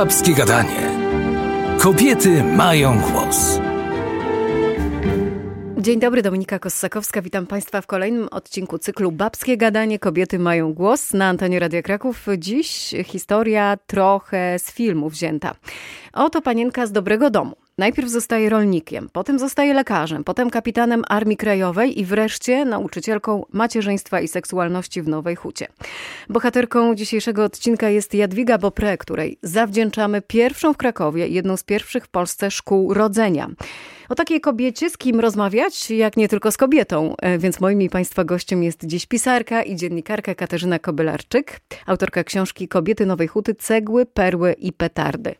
Babskie Gadanie. Kobiety mają głos. Dzień dobry, Dominika Kossakowska. Witam Państwa w kolejnym odcinku cyklu Babskie Gadanie. Kobiety mają głos na antenie Radia Kraków. Dziś historia trochę z filmu wzięta. Oto panienka z dobrego domu. Najpierw zostaje rolnikiem, potem zostaje lekarzem, potem kapitanem Armii Krajowej i wreszcie nauczycielką macierzyństwa i seksualności w Nowej Hucie. Bohaterką dzisiejszego odcinka jest Jadwiga Bopre, której zawdzięczamy pierwszą w Krakowie, jedną z pierwszych w Polsce szkół rodzenia. O takiej kobiecie z kim rozmawiać, jak nie tylko z kobietą. E, więc moim Państwa gościem jest dziś pisarka i dziennikarka Katarzyna Kobylarczyk, autorka książki Kobiety Nowej Huty, Cegły, Perły i Petardy.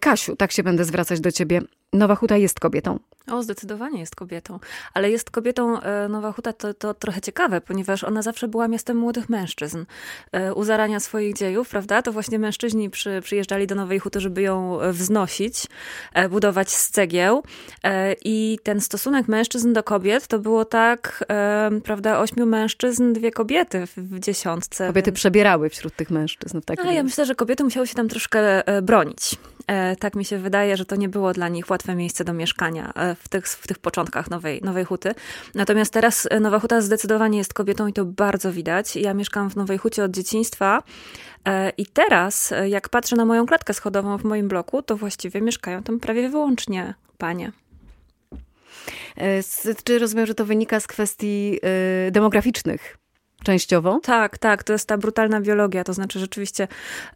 Kasiu, tak się będę zwracać do ciebie. Nowa Huta jest kobietą. O, zdecydowanie jest kobietą. Ale jest kobietą, e, Nowa Huta to, to trochę ciekawe, ponieważ ona zawsze była miastem młodych mężczyzn. E, u zarania swoich dziejów, prawda, to właśnie mężczyźni przy, przyjeżdżali do Nowej Huty, żeby ją e, wznosić, budować z cegieł. I ten stosunek mężczyzn do kobiet to było tak, prawda, ośmiu mężczyzn, dwie kobiety w dziesiątce. Kobiety więc... przebierały wśród tych mężczyzn w takim A ja myślę, że kobiety musiały się tam troszkę bronić. Tak mi się wydaje, że to nie było dla nich łatwe miejsce do mieszkania w tych, w tych początkach nowej, nowej huty. Natomiast teraz e, Nowa Huta zdecydowanie jest kobietą i to bardzo widać. Ja mieszkam w Nowej Hucie od dzieciństwa e, i teraz, e, jak patrzę na moją klatkę schodową w moim bloku, to właściwie mieszkają tam prawie wyłącznie panie. Czy rozumiem, że to wynika z kwestii demograficznych? Częściowo? Tak, tak, to jest ta brutalna biologia. To znaczy rzeczywiście,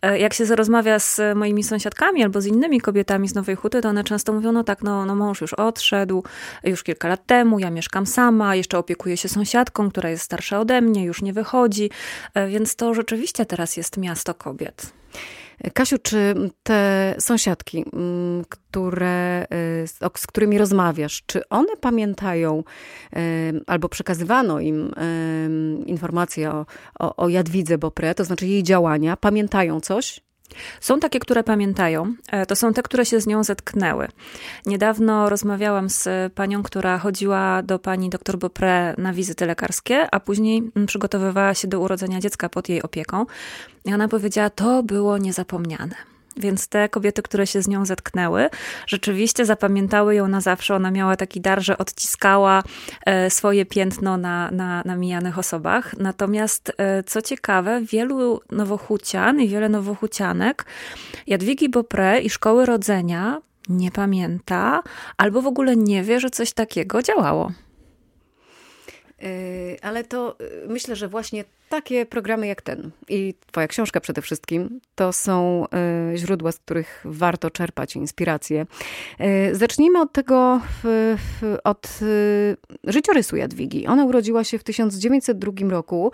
e, jak się rozmawia z moimi sąsiadkami albo z innymi kobietami z Nowej Huty, to one często mówią, no tak, no, no mąż już odszedł, już kilka lat temu, ja mieszkam sama, jeszcze opiekuję się sąsiadką, która jest starsza ode mnie, już nie wychodzi, e, więc to rzeczywiście teraz jest miasto kobiet. Kasiu, czy te sąsiadki, mm, które, y, z którymi rozmawiasz, czy one pamiętają y, albo przekazywano im y, informacje o, o, o Jadwidze Bopre, to znaczy jej działania, pamiętają coś? Są takie, które pamiętają. E, to są te, które się z nią zetknęły. Niedawno rozmawiałam z panią, która chodziła do pani dr Bopre na wizyty lekarskie, a później przygotowywała się do urodzenia dziecka pod jej opieką. I ona powiedziała, to było niezapomniane. Więc te kobiety, które się z nią zetknęły, rzeczywiście zapamiętały ją na zawsze. Ona miała taki dar, że odciskała e, swoje piętno na, na, na mijanych osobach. Natomiast, e, co ciekawe, wielu nowochucian i wiele nowochucianek Jadwigi Bopre i szkoły rodzenia nie pamięta albo w ogóle nie wie, że coś takiego działało. Yy, ale to yy, myślę, że właśnie takie programy jak ten i Twoja książka przede wszystkim to są yy, źródła, z których warto czerpać inspirację. Zacznijmy od tego, od życiorysu Jadwigi. Ona urodziła się w 1902 roku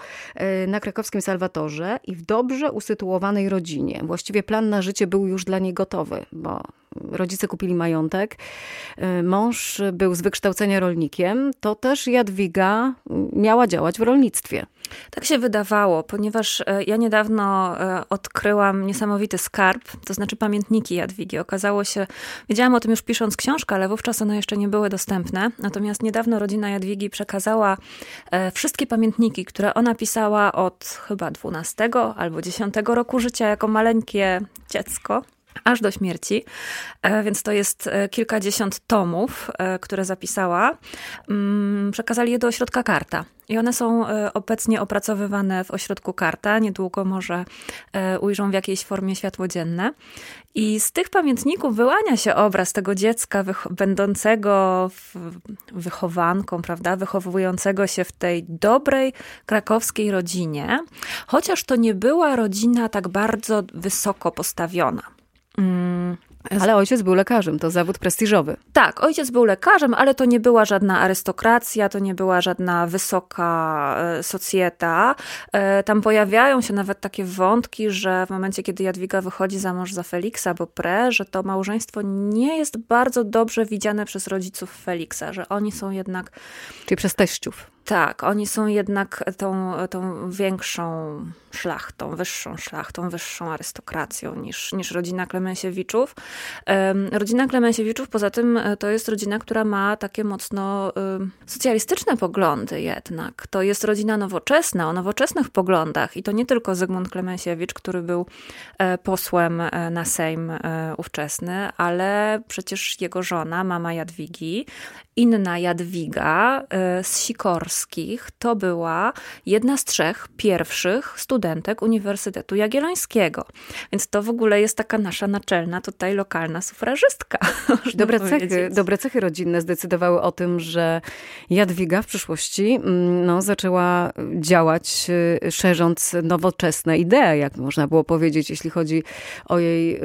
na krakowskim Salwatorze i w dobrze usytuowanej rodzinie. Właściwie plan na życie był już dla niej gotowy, bo rodzice kupili majątek. Mąż był z wykształcenia rolnikiem. To też Jadwiga miała działać w rolnictwie. Tak się wydawało, ponieważ e, ja niedawno e, odkryłam niesamowity skarb, to znaczy pamiętniki Jadwigi. Okazało się, wiedziałam o tym już pisząc książkę, ale wówczas one jeszcze nie były dostępne. Natomiast niedawno rodzina Jadwigi przekazała e, wszystkie pamiętniki, które ona pisała od chyba 12 albo 10 roku życia jako maleńkie dziecko aż do śmierci, e, więc to jest e, kilkadziesiąt tomów, e, które zapisała. Mm, przekazali je do ośrodka Karta. I one są obecnie opracowywane w ośrodku Karta. Niedługo może ujrzą w jakiejś formie światło dzienne. I z tych pamiętników wyłania się obraz tego dziecka będącego wychowanką, prawda, wychowującego się w tej dobrej krakowskiej rodzinie, chociaż to nie była rodzina tak bardzo wysoko postawiona. Mm. Ale ojciec był lekarzem, to zawód prestiżowy. Tak, ojciec był lekarzem, ale to nie była żadna arystokracja, to nie była żadna wysoka e, socjeta. E, tam pojawiają się nawet takie wątki, że w momencie, kiedy Jadwiga wychodzi za mąż za Feliksa Pre, że to małżeństwo nie jest bardzo dobrze widziane przez rodziców Feliksa, że oni są jednak... Czyli przez teściów Tak, oni są jednak tą, tą większą szlachtą, wyższą szlachtą, wyższą arystokracją niż, niż rodzina Klemensiewiczów. Rodzina Klemensiewiczów poza tym e, to jest rodzina, która ma takie mocno socjalistyczne poglądy jednak. To jest rodzina nowoczesna, o nowoczesnych poglądach i to nie tylko Zygmunt Klemensiewicz, który był e, posłem e, na Sejm ówczesny, ale przecież jego żona, mama Jadwigi, inna Jadwiga z To była jedna z trzech pierwszych studentek Uniwersytetu Jagiellońskiego. Więc to w ogóle jest taka nasza naczelna, tutaj lokalna sufrażystka. Dobre cechy, dobre cechy rodzinne zdecydowały o tym, że Jadwiga w przyszłości mm, no, zaczęła działać, y, szerząc nowoczesne idee, jak można było powiedzieć, jeśli chodzi o jej y,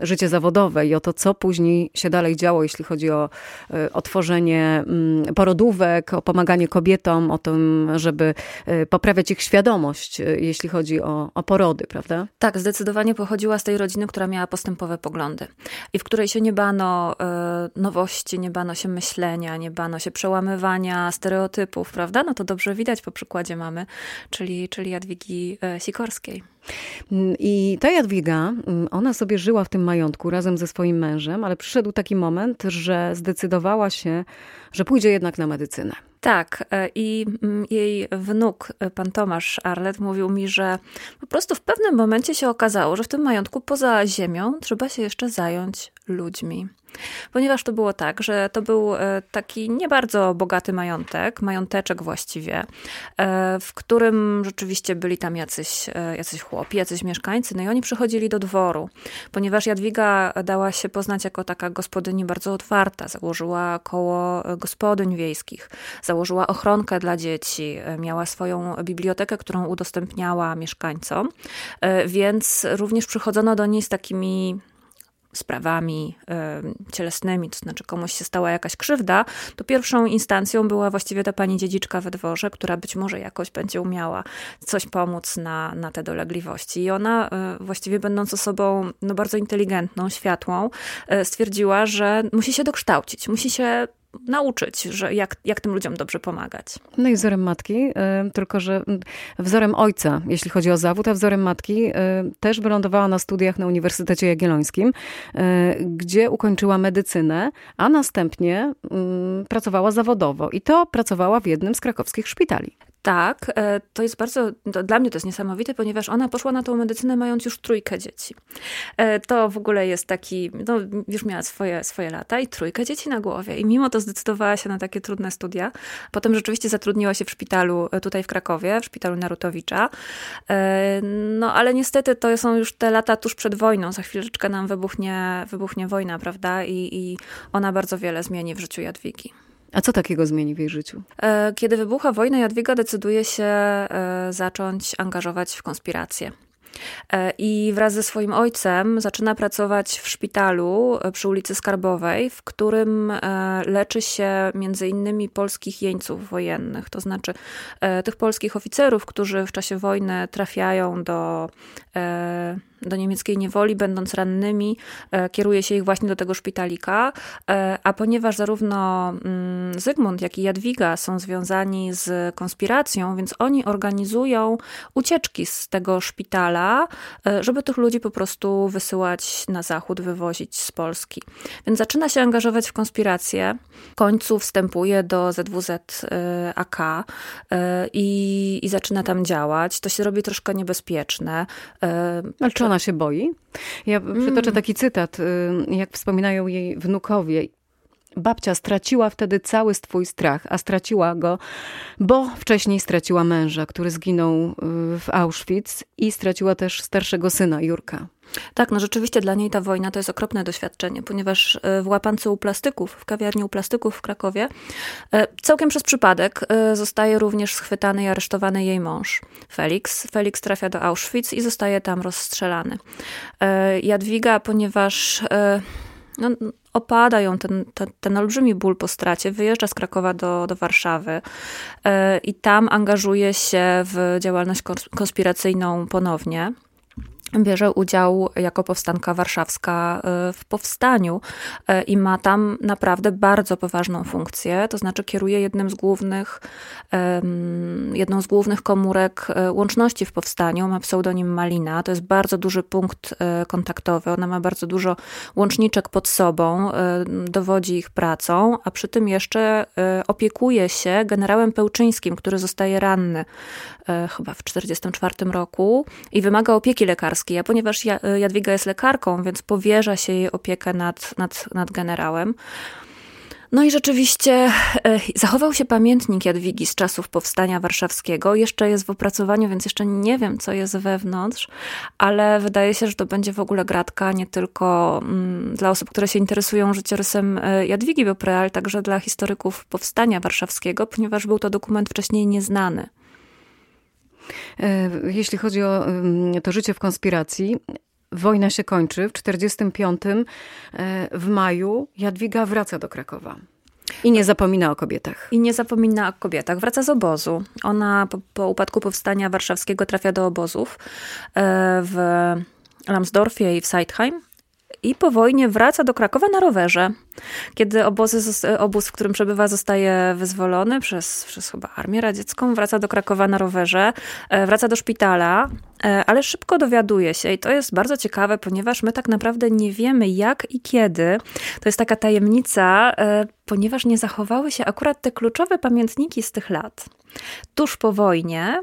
życie zawodowe i o to, co później się dalej działo, jeśli chodzi o, y, o tworzenie y, porodówek, o pomaganie kobietom, o tym, żeby y, poprawiać ich świadomość, jeśli jeśli chodzi o, o porody, prawda? Tak, zdecydowanie pochodziła z tej rodziny, która miała postępowe poglądy i w której się nie bano e, nowości, nie bano się myślenia, nie bano się przełamywania stereotypów, prawda? No to dobrze widać po przykładzie mamy, czyli, czyli Jadwigi Sikorskiej. I ta Jadwiga, mm, ona sobie żyła w tym majątku razem ze swoim mężem, ale przyszedł taki moment, że zdecydowała się, że pójdzie jednak na medycynę. Tak, e, i mm, jej wnuk, e, pan Tomasz Arlet, mówił mi, że po prostu w pewnym momencie się okazało, że w tym majątku poza ziemią trzeba się jeszcze zająć ludźmi. Ponieważ to było tak, że to był e, taki nie bardzo bogaty majątek, mająteczek właściwie, e, w którym rzeczywiście byli tam jacyś, e, jacyś chłopi, jacyś mieszkańcy, no i oni przychodzili do dworu. Ponieważ Jadwiga dała się poznać jako taka gospodyni bardzo otwarta, założyła koło gospodyń wiejskich, założyła ochronkę dla dzieci, miała swoją bibliotekę, którą udostępniała mieszkańcom, więc również przychodzono do niej z takimi sprawami cielesnymi, to znaczy komuś się stała jakaś krzywda, to pierwszą instancją była właściwie ta pani dziedziczka we dworze, która być może jakoś będzie umiała coś pomóc na, na te dolegliwości. I ona y, właściwie będąc osobą no, bardzo inteligentną, światłą, y, stwierdziła, że musi się dokształcić, musi się nauczyć, że jak, jak tym ludziom dobrze pomagać. No i wzorem matki, y, tylko że wzorem ojca, jeśli chodzi o zawód, a wzorem matki y, też wylądowała na studiach na Uniwersytecie Jagiellońskim, y, gdzie ukończyła medycynę, a następnie pracowała zawodowo. I to pracowała w jednym z krakowskich szpitali. Tak, e, to jest bardzo, to dla mnie to jest niesamowite, ponieważ ona poszła na tą medycynę mając już trójkę dzieci. E, to w ogóle jest taki, no już miała swoje, swoje lata i trójkę dzieci na głowie. I mimo to zdecydowała się na takie trudne studia. Potem rzeczywiście zatrudniła się w szpitalu e, tutaj w Krakowie, w szpitalu Narutowicza. No ale niestety to są już te lata tuż przed wojną. Za chwileczkę nam wybuchnie, wybuchnie wojna, prawda? I, I ona bardzo wiele zmieni w życiu Jadwigi. A co takiego zmieni w jej życiu? E, kiedy wybucha wojna, Jadwiga decyduje się e, zacząć angażować w konspirację. E, I wraz ze swoim ojcem zaczyna pracować w szpitalu przy ulicy Skarbowej, w którym leczy się między innymi polskich jeńców wojennych, to znaczy tych polskich oficerów, którzy w czasie wojny trafiają do do niemieckiej niewoli, będąc rannymi, e, kieruje się ich właśnie do tego szpitalika. E, a ponieważ zarówno mm, Zygmunt, jak i Jadwiga są związani z konspiracją, więc oni organizują ucieczki z tego szpitala, e, żeby tych ludzi po prostu wysyłać na zachód, wywozić z Polski. Więc zaczyna się angażować w konspirację. W końcu wstępuje do ZWZ AK i, i zaczyna tam działać. To się robi troszkę niebezpieczne. Ale czy ona się boi? Ja przytoczę mm. taki cytat, y, jak wspominają jej wnukowie. Babcia straciła wtedy cały swój strach, a straciła go, bo wcześniej straciła męża, który zginął y, w Auschwitz i straciła też starszego syna Jurka. Tak, no rzeczywiście dla niej ta wojna to jest okropne doświadczenie, ponieważ e, w łapance u plastyków, w kawiarni u plastyków w Krakowie, e, całkiem przez przypadek e, zostaje również schwytany i aresztowany jej mąż, Felix. Felix trafia do Auschwitz i zostaje tam rozstrzelany. Jadwiga, ponieważ no, opada ją ten, ten, ten, olbrzymi ból po stracie, wyjeżdża z Krakowa do, do Warszawy i tam angażuje się w działalność konspiracyjną ponownie. Bierze udział jako powstanka warszawska e, w powstaniu e, i ma tam naprawdę bardzo poważną funkcję, to znaczy kieruje jednym z głównych, jedną z głównych komórek e, łączności w powstaniu, ma pseudonim Malina, to jest bardzo duży punkt kontaktowy, ona ma bardzo dużo łączniczek pod sobą, dowodzi ich pracą, a przy tym jeszcze opiekuje się generałem Pełczyńskim, który zostaje ranny chyba w 1944 roku i wymaga opieki lekarskiej a ponieważ Jadwiga jest lekarką, więc powierza się jej opiekę nad, nad, nad generałem. No i rzeczywiście e, zachował się pamiętnik Jadwigi z czasów powstania warszawskiego. Jeszcze jest w opracowaniu, więc jeszcze nie wiem, co jest wewnątrz, ale wydaje się, że to będzie w ogóle gratka nie tylko mm, dla osób, które się interesują życiorysem e, Jadwigi Beaupré, ale także dla historyków powstania warszawskiego, ponieważ był to dokument wcześniej nieznany. E, jeśli chodzi o to życie w konspiracji, wojna się kończy. W 1945 e, w maju Jadwiga wraca do Krakowa. I nie zapomina o kobietach. I nie zapomina o kobietach. Wraca z obozu. Ona po, po upadku powstania warszawskiego trafia do obozów e, w Lambsdorffie i w Seidheim i po wojnie wraca do Krakowa na rowerze. Kiedy obozy, obóz, w którym przebywa, zostaje wyzwolony przez, przez chyba Armię Radziecką, wraca do Krakowa na rowerze, e, wraca do szpitala, e, ale szybko dowiaduje się i to jest bardzo ciekawe, ponieważ my tak naprawdę nie wiemy jak i kiedy. To jest taka tajemnica, e, ponieważ nie zachowały się akurat te kluczowe pamiętniki z tych lat. Tuż po wojnie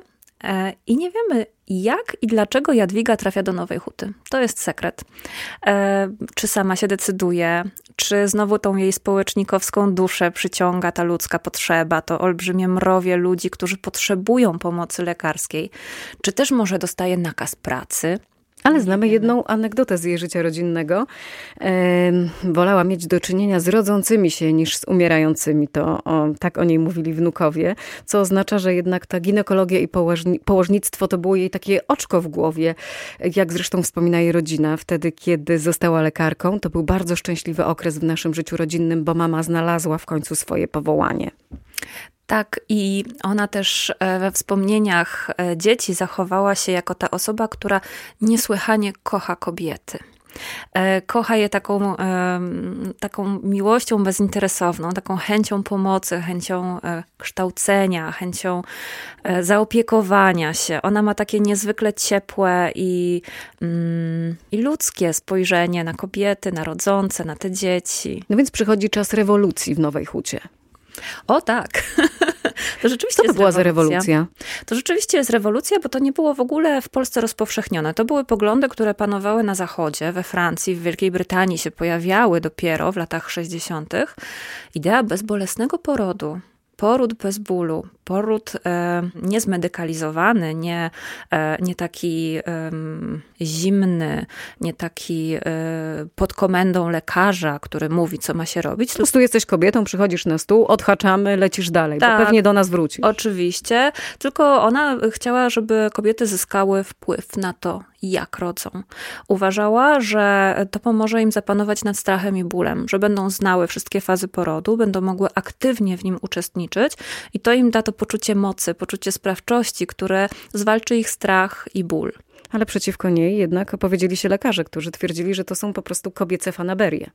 I nie wiemy, jak i dlaczego Jadwiga trafia do Nowej Huty. To jest sekret. E, czy sama się decyduje, czy znowu tą jej społecznikowską duszę przyciąga ta ludzka potrzeba, to olbrzymie mrowie ludzi, którzy potrzebują pomocy lekarskiej, czy też może dostaje nakaz pracy, ale znamy jedną anegdotę z jej życia rodzinnego. wolała mieć do czynienia z rodzącymi się niż z umierającymi. To o, tak o niej mówili wnukowie, co oznacza, że jednak ta ginekologia i położni, położnictwo to było jej takie oczko w głowie. Jak zresztą wspomina jej rodzina, wtedy kiedy została lekarką, to był bardzo szczęśliwy okres w naszym życiu rodzinnym, bo mama znalazła w końcu swoje powołanie. Tak, i ona też e, we wspomnieniach e, dzieci zachowała się jako ta osoba, która niesłychanie kocha kobiety. E, kocha je taką, taką miłością bezinteresowną, taką chęcią pomocy, chęcią kształcenia, chęcią zaopiekowania się. Ona ma takie niezwykle ciepłe i, mm, i ludzkie spojrzenie na kobiety, na rodzące, na te dzieci. No więc przychodzi czas rewolucji w Nowej Hucie. O tak. To rzeczywiście Co to była rewolucja. za rewolucja? To rzeczywiście jest rewolucja, bo to nie było w ogóle w Polsce rozpowszechnione. To były poglądy, które panowały na Zachodzie, we Francji, w Wielkiej Brytanii się pojawiały dopiero w latach 60. Idea bezbolesnego porodu poród bez bólu, poród e, niezmedykalizowany, nie, e, nie taki zimny, nie taki e, pod komendą lekarza, który mówi, co ma się robić. Po prostu jesteś kobietą, przychodzisz na stół, odhaczamy, lecisz dalej, tak, bo pewnie do nas wrócisz. Oczywiście, tylko ona chciała, żeby kobiety zyskały wpływ na to, jak rodzą. Uważała, że to pomoże im zapanować nad strachem i bólem, że będą znały wszystkie fazy porodu, będą mogły aktywnie w nim uczestniczyć i to im da to poczucie mocy, poczucie sprawczości, które zwalczy ich strach i ból ale przeciwko niej jednak opowiedzieli się lekarze, którzy twierdzili, że to są po prostu kobiece fanaberie.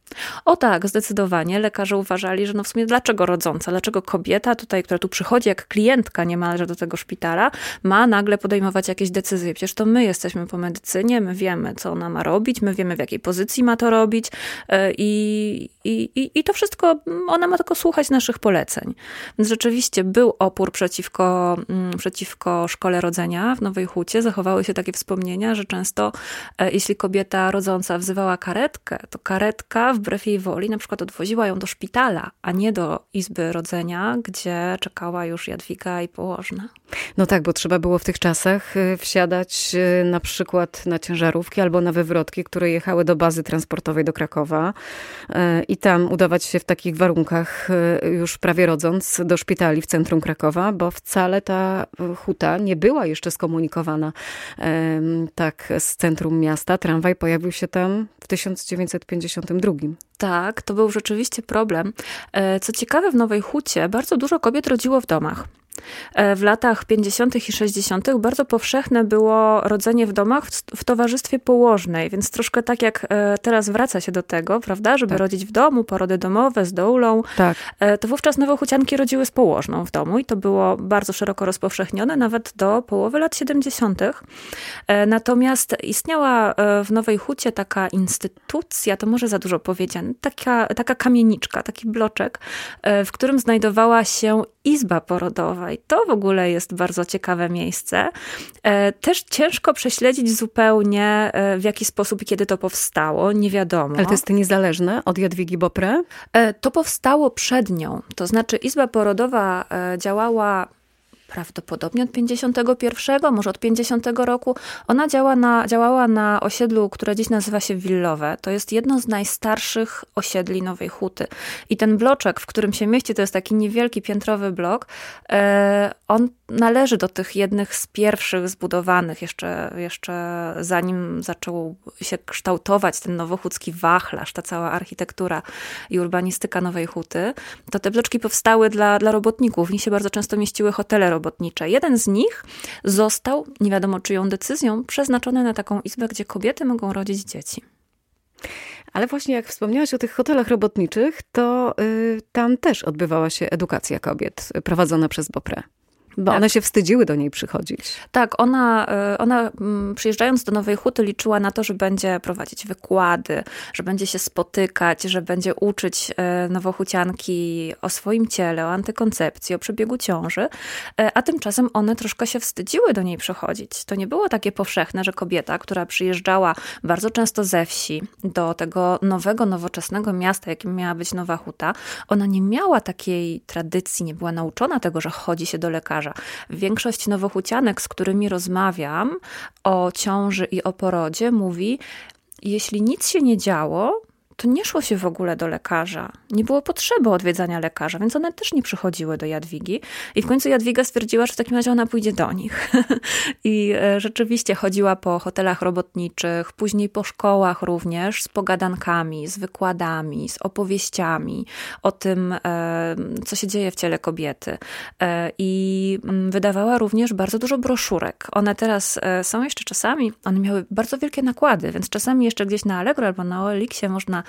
O tak, zdecydowanie. Lekarze uważali, że no w sumie dlaczego rodząca, dlaczego kobieta tutaj, która tu przychodzi jak klientka niemalże do tego szpitala, ma nagle podejmować jakieś decyzje. Przecież to my jesteśmy po medycynie, my wiemy, co ona ma robić, my wiemy, w jakiej pozycji ma to robić e, i, i, i to wszystko, ona ma tylko słuchać naszych poleceń. Więc rzeczywiście był opór przeciwko, mm, przeciwko szkole rodzenia w Nowej Hucie. Zachowały się takie wspomnienia wspomnienia, że często e, jeśli kobieta rodząca wzywała karetkę, to karetka wbrew jej woli na przykład odwoziła ją do szpitala, a nie do izby rodzenia, gdzie czekała już Jadwiga i położna. No tak, bo trzeba było w tych czasach e, wsiadać e, na przykład na ciężarówki albo na wywrotki, które jechały do bazy transportowej do Krakowa i tam udawać się w takich warunkach już prawie rodząc do szpitali w centrum Krakowa, bo wcale ta huta nie była jeszcze skomunikowana tak z centrum miasta. Tramwaj pojawił się tam w 1952. Tak, to był rzeczywiście problem. E, co ciekawe, w Nowej Hucie bardzo dużo kobiet rodziło w domach. E, w latach 50. i 60. bardzo powszechne było rodzenie w domach w, towarzystwie położnej, więc troszkę tak jak e, teraz wraca się do tego, prawda, żeby tak. rodzić w domu, porody domowe z doulą, tak. E, to wówczas nowochucianki rodziły z położną w domu i to było bardzo szeroko rozpowszechnione, nawet do połowy lat 70. Natomiast istniała w Nowej Hucie taka instytucja, to może za dużo powiedziane, taka, taka kamieniczka, taki bloczek, w którym znajdowała się izba porodowa i to w ogóle jest bardzo ciekawe miejsce. E, też ciężko prześledzić zupełnie e, w jaki sposób i kiedy to powstało, nie wiadomo. Ale to jest niezależne od Jadwigi Bopré? E, to powstało przed nią. To znaczy izba porodowa działała prawdopodobnie od 51, może od 50 roku. Ona działa na, działała na osiedlu, które dziś nazywa się Willowe. To jest jedno z najstarszych osiedli Nowej Huty. I ten bloczek, w którym się mieści, to jest taki niewielki piętrowy blok. E, on należy do tych jednych z pierwszych zbudowanych, jeszcze, jeszcze zanim zaczął się kształtować ten nowochódzki wachlarz, ta cała architektura i urbanistyka Nowej Huty. To te bloczki powstały dla, dla robotników. W nich się bardzo często mieściły hotele robotnicze. Jeden z nich został, nie wiadomo czyją decyzją, przeznaczony na taką izbę, gdzie kobiety mogą rodzić dzieci. Ale właśnie jak wspomniałaś o tych hotelach robotniczych, to y, tam też odbywała się edukacja kobiet prowadzona przez Bopré. Bo tak. one się wstydziły do niej przychodzić. Tak, ona, e, ona mm, przyjeżdżając do Nowej Huty liczyła na to, że będzie prowadzić wykłady, że będzie się spotykać, że będzie uczyć e, nowochucianki o swoim ciele, o antykoncepcji, o przebiegu ciąży, e, a tymczasem one troszkę się wstydziły do niej przychodzić. To nie było takie powszechne, że kobieta, która przyjeżdżała bardzo często ze wsi do tego nowego, nowoczesnego miasta, jakim miała być Nowa Huta, ona nie miała takiej tradycji, nie była nauczona tego, że chodzi się do lekarza, Większość nowochucianek, z którymi rozmawiam o ciąży i o porodzie, mówi, jeśli nic się nie działo, to nie szło się w ogóle do lekarza. Nie było potrzeby odwiedzania lekarza, więc one też nie przychodziły do Jadwigi. I w końcu Jadwiga stwierdziła, że w takim razie ona pójdzie do nich. I e, rzeczywiście chodziła po hotelach robotniczych, później po szkołach również, z pogadankami, z wykładami, z opowieściami o tym, e, co się dzieje w ciele kobiety. E, I mm, wydawała również bardzo dużo broszurek. One teraz są jeszcze czasami, one miały bardzo wielkie nakłady, więc czasami jeszcze gdzieś na Allegro albo na OLX-ie można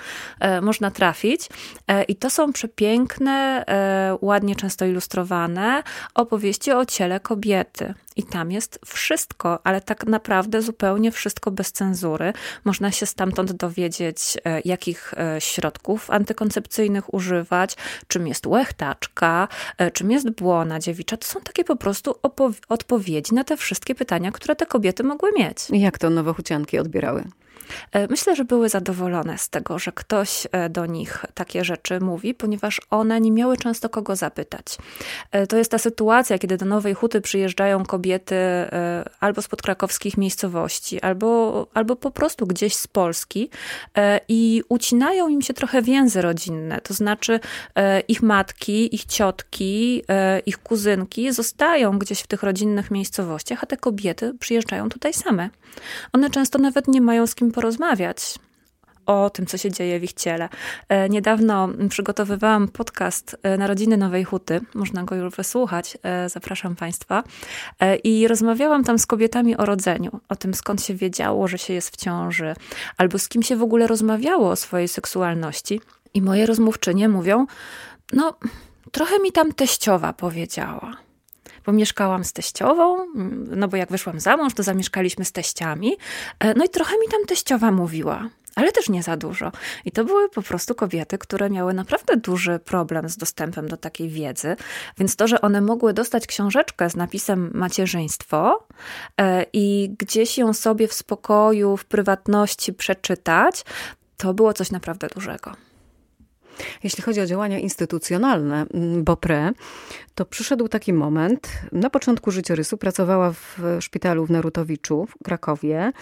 można trafić. E, I to są przepiękne, e, ładnie często ilustrowane opowieści o ciele kobiety. I tam jest wszystko, ale tak naprawdę zupełnie wszystko bez cenzury. Można się stamtąd dowiedzieć, jakich środków antykoncepcyjnych używać, czym jest łechtaczka, czym jest błona dziewicza. To są takie po prostu odpowiedzi na te wszystkie pytania, które te kobiety mogły mieć. Jak to nowochucianki odbierały? E, myślę, że były zadowolone z tego, że ktoś e, do nich takie rzeczy mówi, ponieważ one nie miały często kogo zapytać. E, to jest ta sytuacja, kiedy do Nowej Huty przyjeżdżają kobiety albo z podkrakowskich miejscowości, albo, albo po prostu gdzieś z Polski i ucinają im się trochę więzy rodzinne. To znaczy ich matki, ich ciotki, ich kuzynki zostają gdzieś w tych rodzinnych miejscowościach, a te kobiety przyjeżdżają tutaj same. One często nawet nie mają z kim porozmawiać o tym, co się dzieje w ich ciele. E, niedawno przygotowywałam podcast e, Narodziny Nowej Huty. Można go już wysłuchać. E, zapraszam Państwa. I rozmawiałam tam z kobietami o rodzeniu, o tym, skąd się wiedziało, że się jest w ciąży, albo z kim się w ogóle rozmawiało o swojej seksualności. I moje rozmówczynie mówią, no, trochę mi tam teściowa powiedziała bo mieszkałam z teściową, no bo jak wyszłam za mąż, to zamieszkaliśmy z teściami. E, no i trochę mi tam teściowa mówiła ale też nie za dużo. I to były po prostu kobiety, które miały naprawdę duży problem z dostępem do takiej wiedzy, więc to, że one mogły dostać książeczkę z napisem macierzyństwo e, i gdzieś ją sobie w spokoju, w prywatności przeczytać, to było coś naprawdę dużego. Jeśli chodzi o działania instytucjonalne mm, BOPRE, to przyszedł taki moment. Na początku życiorysu pracowała w szpitalu w Narutowiczu w Krakowie.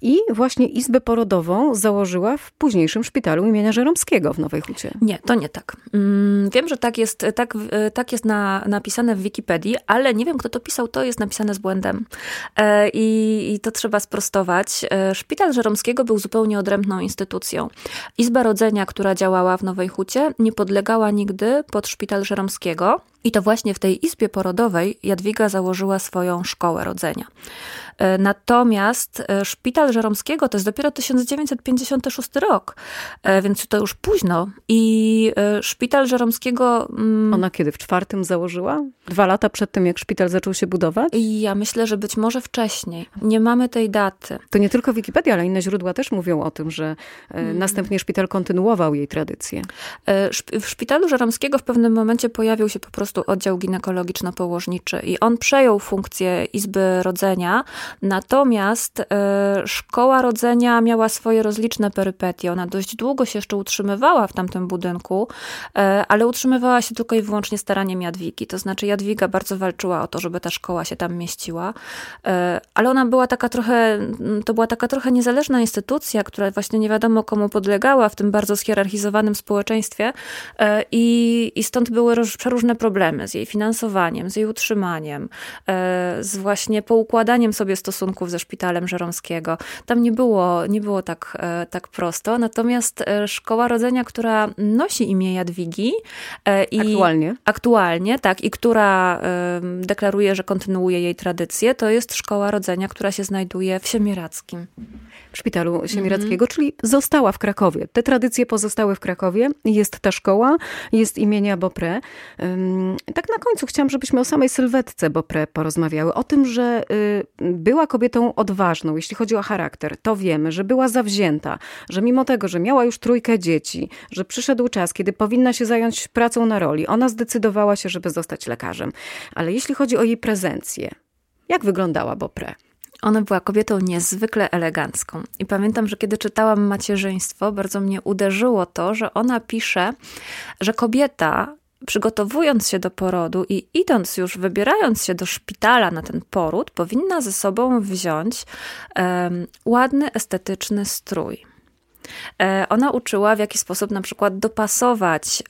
I właśnie izbę porodową założyła w późniejszym szpitalu imienia Żeromskiego w Nowej Hucie. Nie, to nie tak. Mm, wiem, że tak jest, tak, tak jest na, napisane w Wikipedii, ale nie wiem, kto to pisał, to jest napisane z błędem. E, I, i to trzeba sprostować. E, szpital Żeromskiego był zupełnie odrębną instytucją. Izba Rodzenia, która działała w Nowej Hucie, nie podlegała nigdy pod szpital Żeromskiego. I to właśnie w tej izbie porodowej Jadwiga założyła swoją szkołę rodzenia. E, natomiast e, szpital Żeromskiego to jest dopiero 1956 rok, e, więc to już późno. I szpital Żeromskiego. Mm, Ona kiedy w czwartym założyła? Dwa lata przed tym, jak szpital zaczął się budować? Ja myślę, że być może wcześniej. Nie mamy tej daty. To nie tylko Wikipedia, ale inne źródła też mówią o tym, że hmm. następnie szpital kontynuował jej tradycję. W szpitalu Żeromskiego w pewnym momencie pojawił się po prostu oddział ginekologiczno-położniczy i on przejął funkcję Izby Rodzenia, Natomiast e, szkoła rodzenia miała swoje rozliczne perypetie. Ona dość długo się jeszcze utrzymywała w tamtym budynku, e, ale utrzymywała się tylko i wyłącznie staraniem Jadwigi. To znaczy Jadwiga bardzo walczyła o to, żeby ta szkoła się tam mieściła, e, ale ona była taka trochę, to była taka trochę niezależna instytucja, która właśnie nie wiadomo komu podlegała w tym bardzo schierarchizowanym społeczeństwie i, i stąd były przeróżne problemy z jej finansowaniem, z jej utrzymaniem, z właśnie poukładaniem sobie stosunków ze szpitalem Żeromskiego. Tam nie było, nie było tak, e, tak prosto. Natomiast e, szkoła rodzenia, która nosi imię Jadwigi e, i aktualnie, aktualnie tak, i która deklaruje, że kontynuuje jej tradycję, to jest szkoła rodzenia, która się znajduje w Siemierackim w szpitalu Siemirackiego, -hmm. czyli została w Krakowie. Te tradycje pozostały w Krakowie. Jest ta szkoła, jest imienia Bopré. Tak na końcu chciałam, żebyśmy o samej sylwetce Bopré porozmawiały. O tym, że y, była kobietą odważną, jeśli chodzi o charakter. To wiemy, że była zawzięta, że mimo tego, że miała już trójkę dzieci, że przyszedł czas, kiedy powinna się zająć pracą na roli, ona zdecydowała się, żeby zostać lekarzem. Ale jeśli chodzi o jej prezencję, jak wyglądała Bopré? Ona była kobietą niezwykle elegancką. I pamiętam, że kiedy czytałam macierzyństwo, bardzo mnie uderzyło to, że ona pisze, że kobieta przygotowując się do porodu i idąc już, wybierając się do szpitala na ten poród, powinna ze sobą wziąć um, ładny, estetyczny strój. E, ona uczyła, w jaki sposób na przykład dopasować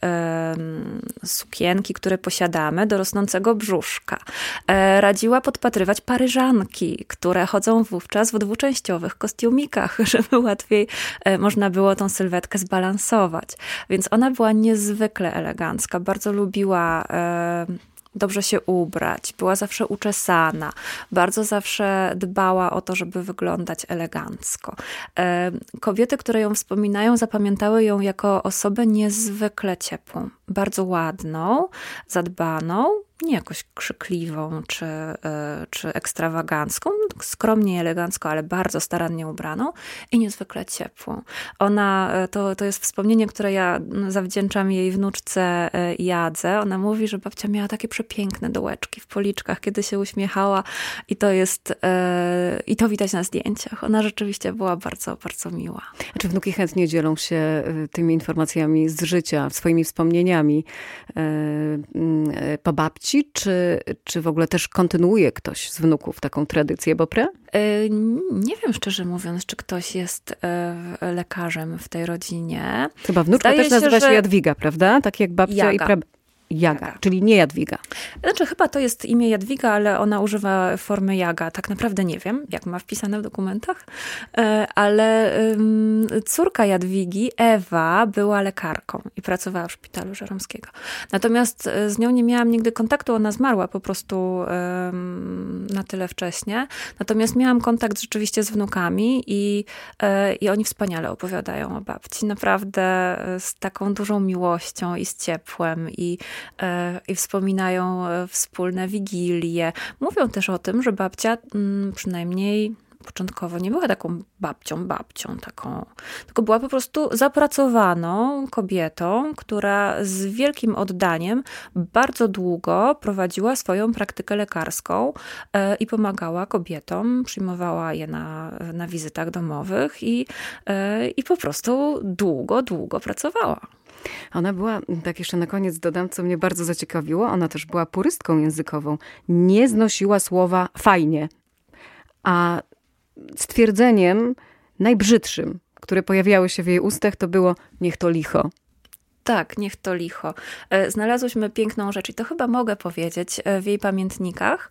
sukienki, które posiadamy, do rosnącego brzuszka. E, radziła podpatrywać paryżanki, które chodzą wówczas w dwuczęściowych kostiumikach, żeby łatwiej e, można było tą sylwetkę zbalansować. Więc ona była niezwykle elegancka, bardzo lubiła dobrze się ubrać, była zawsze uczesana, bardzo zawsze dbała o to, żeby wyglądać elegancko. Kobiety, które ją wspominają, zapamiętały ją jako osobę niezwykle ciepłą, bardzo ładną, zadbaną, nie jakoś krzykliwą czy, e, czy ekstrawagancką, skromnie elegancko, ale bardzo starannie ubraną i niezwykle ciepłą. Ona, e, to, to jest wspomnienie, które ja zawdzięczam jej wnuczce e, Jadze. Ona mówi, że babcia miała takie przepiękne dołeczki w policzkach, kiedy się uśmiechała i to jest, i to widać na zdjęciach. Ona rzeczywiście była bardzo, bardzo miła. Czy wnuki chętnie dzielą się tymi informacjami z życia, swoimi wspomnieniami po babci? Dzieci, czy, czy w ogóle też kontynuuje ktoś z wnuków taką tradycję Bopré? E, nie wiem szczerze mówiąc, czy ktoś jest e, lekarzem w tej rodzinie. Chyba wnuczka Zdaje też nazywa się, że... Jadwiga, prawda? Tak jak babcia Jaga. i pra... Jaga, czyli nie Jadwiga. Znaczy, chyba to jest imię Jadwiga, ale ona używa formy Jaga. Tak naprawdę nie wiem, jak ma wpisane w dokumentach, e, ale córka Jadwigi, Ewa, była lekarką i pracowała w szpitalu Żeromskiego. Natomiast e, z nią nie miałam nigdy kontaktu, ona zmarła po prostu na tyle wcześnie. Natomiast miałam kontakt rzeczywiście z wnukami i, e, i oni wspaniale opowiadają o babci. Naprawdę z taką dużą miłością i z ciepłem i i wspominają e, wspólne wigilie. Mówią też o tym, że babcia mm, przynajmniej początkowo nie była taką babcią, babcią taką, tylko była po prostu zapracowaną kobietą, która z wielkim oddaniem bardzo długo prowadziła swoją praktykę lekarską e, i pomagała kobietom, przyjmowała je na, na wizytach domowych i, i po prostu długo, długo pracowała. Ona była, tak jeszcze na koniec dodam, co mnie bardzo zaciekawiło, ona też była purystką językową. Nie znosiła słowa fajnie. A stwierdzeniem najbrzydszym, które pojawiały się w jej ustach, to było niech to licho. Tak, niech to licho. E, znalazłyśmy piękną rzecz i to chyba mogę powiedzieć e, w jej pamiętnikach.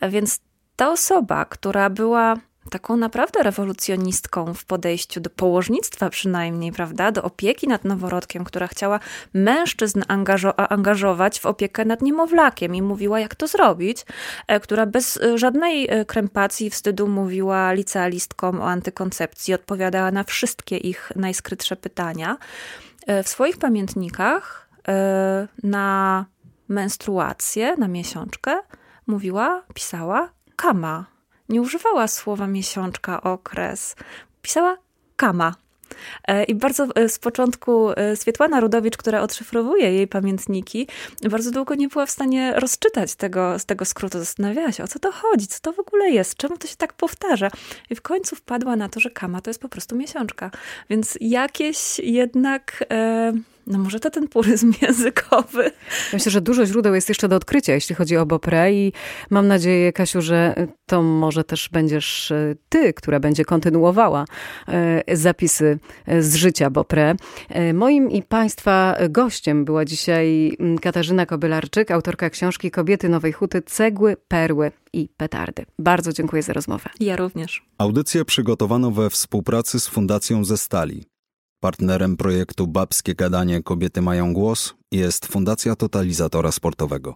E, więc ta osoba, która była taką naprawdę rewolucjonistką w podejściu do położnictwa przynajmniej, prawda, do opieki nad noworodkiem, która chciała mężczyzn angażo angażować w opiekę nad niemowlakiem i mówiła, jak to zrobić, e, która bez e, żadnej e, krępacji wstydu mówiła licealistkom o antykoncepcji, odpowiadała na wszystkie ich najskrytsze pytania. W swoich pamiętnikach na menstruację, na miesiączkę mówiła, pisała kama. Nie używała słowa miesiączka, okres. Pisała kama. E, I bardzo e, z początku e, Swietłana Rudowicz, która odszyfrowuje jej pamiętniki, bardzo długo nie była w stanie rozczytać tego, z tego skrótu. Zastanawiała się, o co to chodzi, co to w ogóle jest, czemu to się tak powtarza. I w końcu wpadła na to, że kama to jest po prostu miesiączka. Więc jakieś jednak... E no może to ten puryzm językowy. Myślę, że dużo źródeł jest jeszcze do odkrycia, jeśli chodzi o Bopré i mam nadzieję, Kasiu, że to może też będziesz e, ty, która będzie kontynuowała e, zapisy e, z życia Bopré. Moim i Państwa gościem była dzisiaj mm, Katarzyna Kobylarczyk, autorka książki Kobiety Nowej Huty, Cegły, Perły i Petardy. Bardzo dziękuję za rozmowę. Ja również. Audycję przygotowano we współpracy z Fundacją Ze Stali. Partnerem projektu Babskie Gadanie Kobiety Mają Głos jest Fundacja Totalizatora Sportowego.